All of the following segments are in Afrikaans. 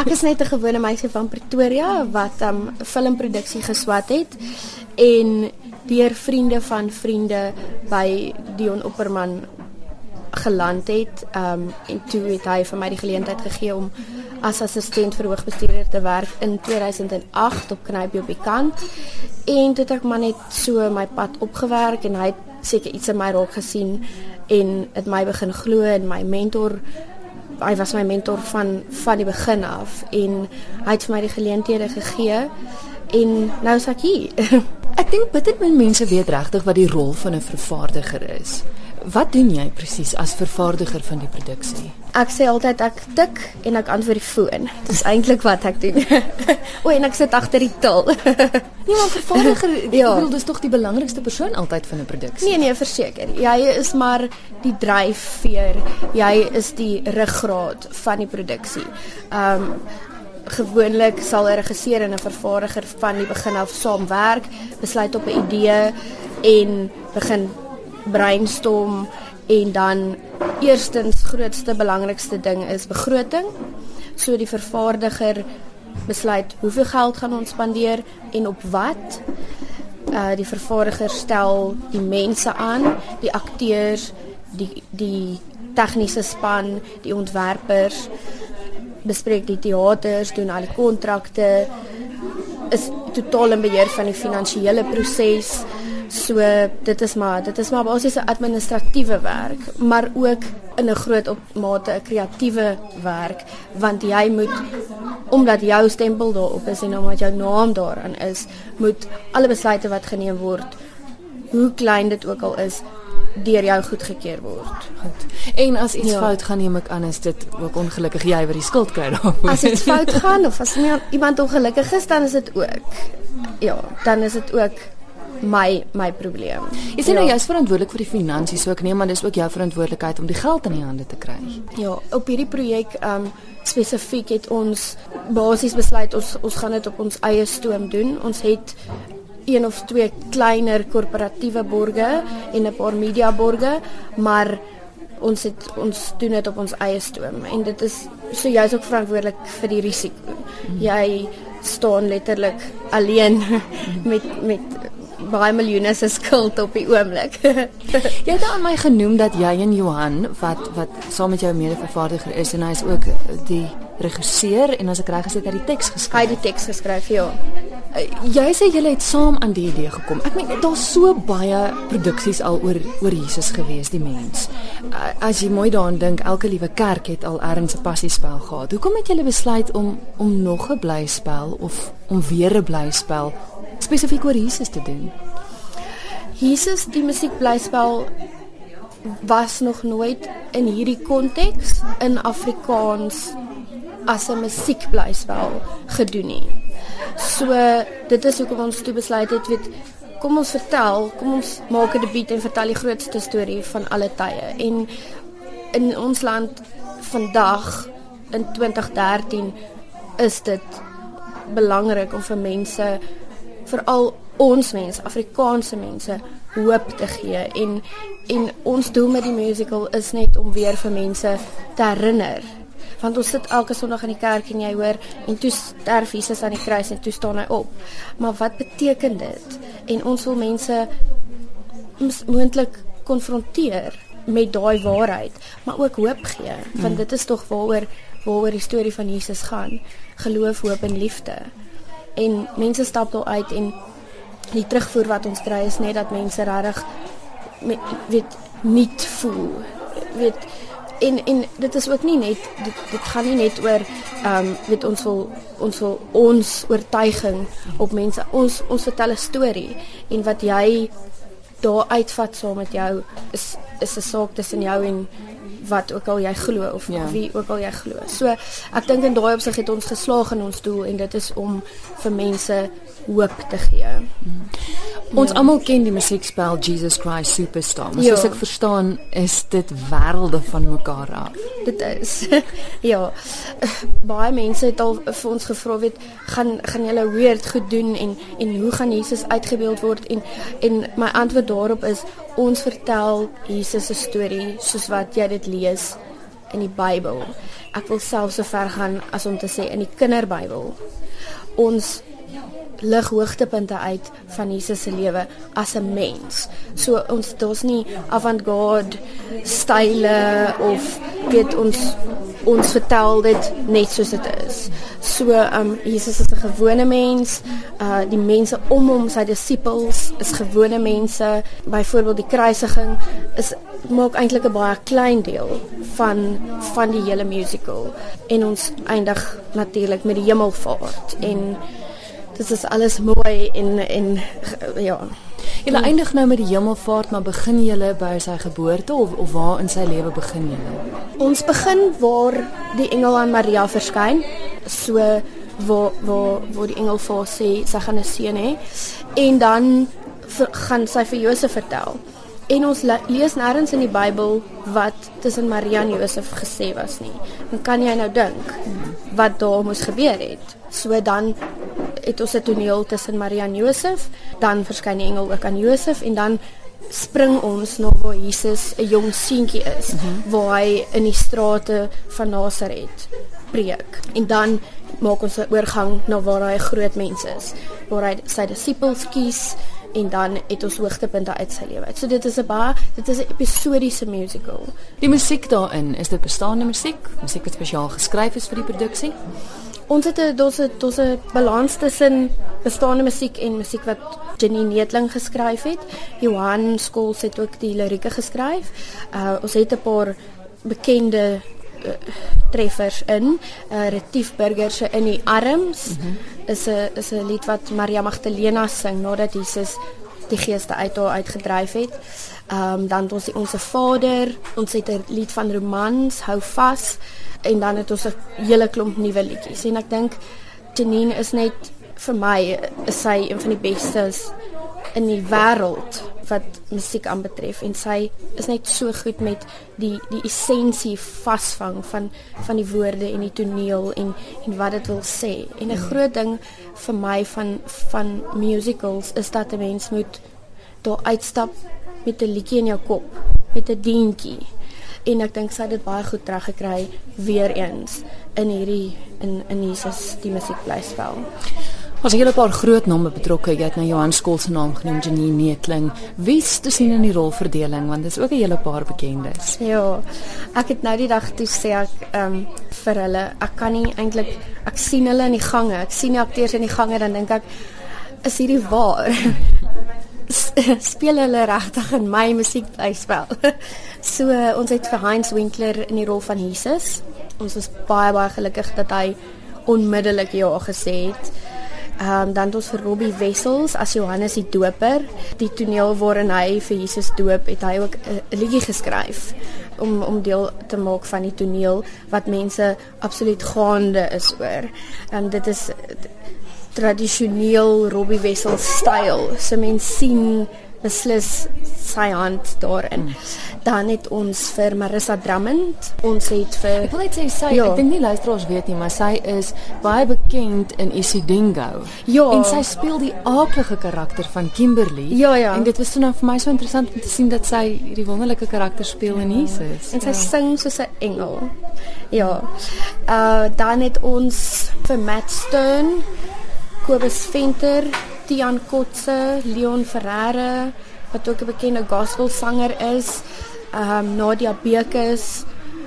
Ek is net 'n gewone meisie van Pretoria wat 'n um, filmproduksie geswat het en deur vriende van vriende by Dion Opperman geland het. Ehm um, en toe het hy vir my die geleentheid gegee om as assistent vir hoogbestuurder te werk in 2008 op Knypie op die kant. En dit het ek maar net so my pad opgewerk en hy het seker iets in my raak gesien en het my begin glo en my mentor hy was my mentor van van die begin af en hy het vir my die geleenthede gegee en nou is ek hier. ek dink baie mense weet regtig wat die rol van 'n vervaardiger is. Wat doen jy presies as vervaardiger van die produksie? Ek sê altyd ek tik en ek antwoord die foon. Dis eintlik wat ek doen. o, en ek sit agter die til. nee, maar vervaardiger, ja. ek bedoel dis tog die belangrikste persoon altyd van 'n produksie. Nee, nee, verseker. Jy is maar die dryfveer. Jy is die ruggraat van die produksie. Um, gewoonlik sal 'n regisseur en 'n vervaardiger van die begin af saamwerk, besluit op 'n idee en begin brainstorm en dan eerstens grootste belangrikste ding is begroting. So die vervaardiger besluit hoeveel geld gaan ons spandeer en op wat. Uh die vervaardiger stel die mense aan, die akteurs, die die tegniese span, die ontwerpers bespreek die teaters, doen al die kontrakte is totaal in beheer van die finansiële proses. So dit is maar dit is maar basies 'n administratiewe werk, maar ook in 'n groot mate 'n kreatiewe werk want jy moet omdat jou stempel daarop is en omdat jou naam daaraan is, moet alle besluite wat geneem word, hoe klein dit ook al is, deur jou goedgekeur word. Goed. En as iets ja. fout gaan, neem ek aan is dit ook ongelukkig jy wat die skuld kry daarvoor. As iets fout gaan of as iemand ongelukkig is, dan is dit ook ja, dan is dit ook my my probleem. Jy sê nou ja. jy is verantwoordelik vir die finansies, so ek neem aan dis ook jou verantwoordelikheid om die geld in die hande te kry. Ja, op hierdie projek um spesifiek het ons basies besluit ons ons gaan dit op ons eie stoom doen. Ons het een of twee kleiner korporatiewe borge en 'n paar media borge, maar ons het ons doen dit op ons eie stoom en dit is so jy's ook verantwoordelik vir die risiko. Mhm. Jy staan letterlik alleen met met baie miljoene se skuld op die oomblik. jy het aan my genoem dat jy en Johan wat wat saam met jou mede-vervaardiger is en hy is ook die regisseur en as ek reg gesê het hy die teks geskryf. Hy het die teks geskryf, ja. Uh, jy sê julle het saam aan die idee gekom. Ek meen daar's so baie produksies al oor oor Jesus gewees, die mens. Uh, as jy mooi daaraan dink, elke liewe kerk het al erns 'n passiespel gehad. Hoekom het julle besluit om om nog 'n blyspel of om weer 'n blyspel spesifiek oor Jesus te doen. Jesus die musiekblyspel was nog nooit in hierdie konteks in Afrikaans as 'n musiekblyspel gedoen nie. So dit is hoekom ons toe besluit het weet kom ons vertel, kom ons maak 'n debuut en vertel die grootste storie van alle tye. En in ons land vandag in 2013 is dit belangrik om vir mense veral ons mense, Afrikaanse mense hoop te gee en en ons doel met die musical is net om weer vir mense te herinner. Want ons sit elke Sondag in die kerk en jy hoor en toe sterf Jesus aan die kruis en toe staan hy op. Maar wat beteken dit? En ons wil mense moontlik konfronteer met daai waarheid, maar ook hoop gee, want hmm. dit is tog waaroor waaroor die storie van Jesus gaan. Geloof, hoop en liefde en mense stap daar uit en die terugvoer wat ons kry is net dat mense regtig weet nie voel weet. En en dit is ook nie net dit dit gaan nie net oor ehm um, weet ons wil ons wil ons oortuiging op mense. Ons ons vertel 'n storie en wat jy daar uitvat saam met jou is is 'n saak tussen jou en wat ook al jy glo of ja. wie ook al jy glo. So ek dink in daai opsig het ons geslaag in ons doel en dit is om vir mense hoop te gee. Mm. Ons almal ken die musiekspel Jesus Christ Superstar. Maar ja. soos ek verstaan, is dit wêrelde van mekaar af. Dit is. ja. Baie mense het al vir ons gevra weet, gaan gaan julle weird goed doen en en hoe gaan Jesus uitgebeeld word en en my antwoord daarop is ons vertel Jesus se storie soos wat jy dit lees in die Bybel. Ek wil selfs so ver gaan as om te sê in die kinderbybel. Ons lig hoogtepunte uit van Jesus se lewe as 'n mens. So ons daar's nie avant-garde style of weet ons ons vertel dit net soos dit is. So um Jesus is 'n gewone mens. Uh die mense om hom, sy disippels is gewone mense. Byvoorbeeld die kruisiging is maak eintlik 'n baie klein deel van van die hele musical en ons eindig natuurlik met die hemelvaart en dit is alles mooi en en ja. Julle eindig nou met die hemelvaart, maar begin julle by sy geboorte of of waar in sy lewe begin julle? Ons begin waar die engel aan Maria verskyn. So waar waar waar die engel vir sê sy gaan 'n seun hê en dan vir, gaan sy vir Josef vertel. En ons lees nêrens in die Bybel wat tussen Maria en Josef gesê was nie. Dan kan jy nou dink wat daar moes gebeur het. So dan het ons 'n toneel tussen Maria en Josef, dan verskyn die engel ook aan Josef en dan spring ons na waar Jesus 'n jong seentjie is, mm -hmm. waar hy in die strate van Nasaret preek. En dan maak ons 'n oorgang na waar hy groot mens is, waar hy sy disippels kies en dan het ons hoogtepunte uit sy lewe. So dit is 'n baie dit is 'n episodiese musical. Die musiek daarin, is dit bestaande musiek? Musiek wat spesiaal geskryf is vir die produksie? Ons het 'n daar's 'n daar's 'n balans tussen bestaande musiek en musiek wat Jenny Neetling geskryf het. Johan Skols het ook die lirieke geskryf. Uh ons het 'n paar bekende uh, treffers in. Uh Retief Burger se In die arms mm -hmm. is 'n is 'n lied wat Maria Magdalena sing nadat Jesus die geeste uit haar uitgedryf het. Ehm um, dan het ons die Onse Vader, ons het 'n lied van Romans, Hou vas en dan het ons 'n hele klomp nuwe liedjies. En ek dink Janine is net vir my is sy een van die bestes in die wêreld wat musiek aanbetref en sy is net so goed met die die essensie vasvang van van die woorde en die toneel en en wat dit wil sê. En 'n groot ding vir my van van musicals is dat 'n mens moet daar uitstap met 'n liedjie in jou kop, met 'n deentjie en ek dink sy het dit baie goed teruggekry weer eens in hierdie in in Jesus die musiekblyspel. Ons het 'n paar groot name betrokke. Jy het nou Johan Skool se naam genoem, Janine Neetling. Wie's te sien in die rolverdeling want dit is ook 'n hele paar bekendes. Ja. Ek het nou die dag toe sê ek ehm um, vir hulle, ek kan nie eintlik ek sien hulle in die gange. Ek sien die akteurs in die gange dan dink ek is hierdie waar? speel hulle regtig in my musiekblyspel. so ons het vir Heinz Winkler in die rol van Jesus. Ons is baie baie gelukkig dat hy onmiddellik ja gesê het. Ehm um, dan het ons vir Robbie Wessels as Johannes die Doper, die toneel waarin hy vir Jesus doop, het hy ook 'n liedjie geskryf om om deel te maak van die toneel wat mense absoluut gaande is oor. En dit is tradisioneel Robbie Wessel styl. So mense sien beslis sy hand daarin. Dan het ons vir Marissa Drummond, ons het vir Ek wil net sê sy, ja. ek dink nie luisteraars weet nie, maar sy is baie bekend in Isidingo. Ja. En sy speel die aardige karakter van Kimberly. Ja, ja. En dit was nou vir my so interessant om te sien dat sy hierdie wonderlike karakter speel in Jesus. En sy ja. sing soos 'n engel. Ja. Uh dan het ons vir Matt Stern Kobus Venter, Tian Kotse, Leon Ferreira wat ook 'n bekende gospelsanger is, ehm um, Nadia Bekes,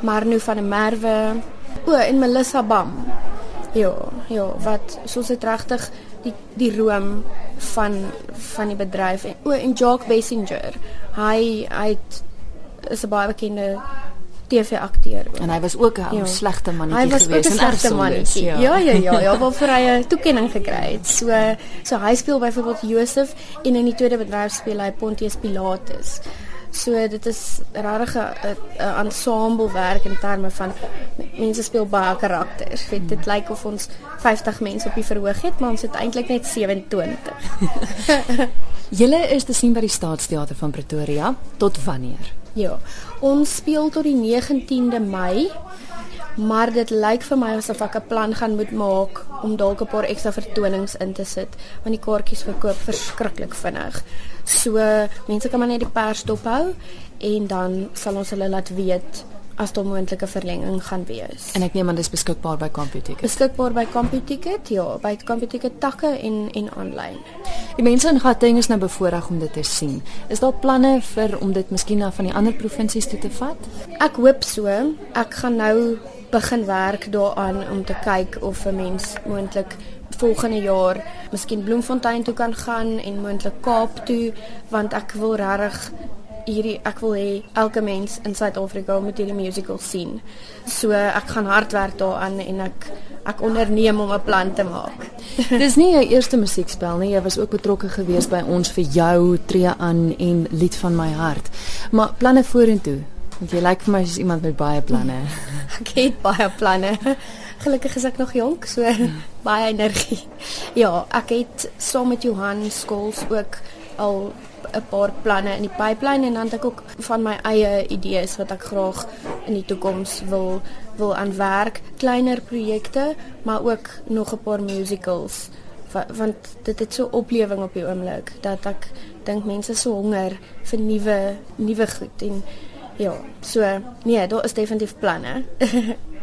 Marno van der Merwe, o en Melissa Bam. Ja, ja, wat soos dit regtig die die room van van die bedryf en o en Jacques Bessinger. Hy hy is 'n baie bekende TV-akteur. En hy was ook 'n ja. slegte mannetjie geweest. Hy was 'n slegte mannetjie. Ja, ja, ja, ja, ja waarvoor hy 'n toekenning gekry het. So so hy speel byvoorbeeld Josef en in die tweede bedryf speel hy Pontius Pilatus. So dit is regtig 'n ensemble werk in terme van mense speel baie karakters. Weet dit lyk of ons 50 mense op die verhoog het, maar ons het eintlik net 27. Julle is te sien by die Staatsteater van Pretoria tot wanneer? Ja. Ons speel tot die 19de Mei. Maar dit lyk vir my asof ek 'n plan gaan moet maak om dalk 'n paar ekstra vertonings in te sit, want die kaartjies verkoop verskriklik vinnig. So mense kan maar net die pers dophou en dan sal ons hulle laat weet as daar moontlike verlenging gaan wees. En ek neem aan dis beskikbaar by CompuTicket. Beskikbaar by CompuTicket, ja, by CompuTicket takke en en aanlyn. Die mense in Gauteng is nou bevoorreg om dit te sien. Is daar planne vir om dit miskien na van die ander provinsies toe te vat? Ek hoop so. Ek gaan nou begin werk daaraan om te kyk of 'n mens moontlik volgende jaar miskien Bloemfontein toe kan gaan en moontlik Kaap toe want ek wil regtig hierdie ek wil hê elke mens in Suid-Afrika moet hierdie musical sien. So ek gaan hard werk daaraan en ek ek onderneem om 'n plan te maak. Dis nie jou eerste musiekspel nie. Jy was ook betrokke geweest by ons vir jou tree aan en lied van my hart. Maar planne vorentoe. Want jy lyk vir my soos iemand met baie planne. Ek het baie planne. Gelukkig is ek nog jonk, so baie energie. Ja, ek het saam met Johan Skols ook al 'n paar planne in die pipeline en dan het ek ook van my eie idees wat ek graag in die toekoms wil wil aan werk, kleiner projekte, maar ook nog 'n paar musicals want dit het so oplewing op die oomblik dat ek dink mense so honger vir nuwe nuwe goed en ja, so nee, daar is definitief planne.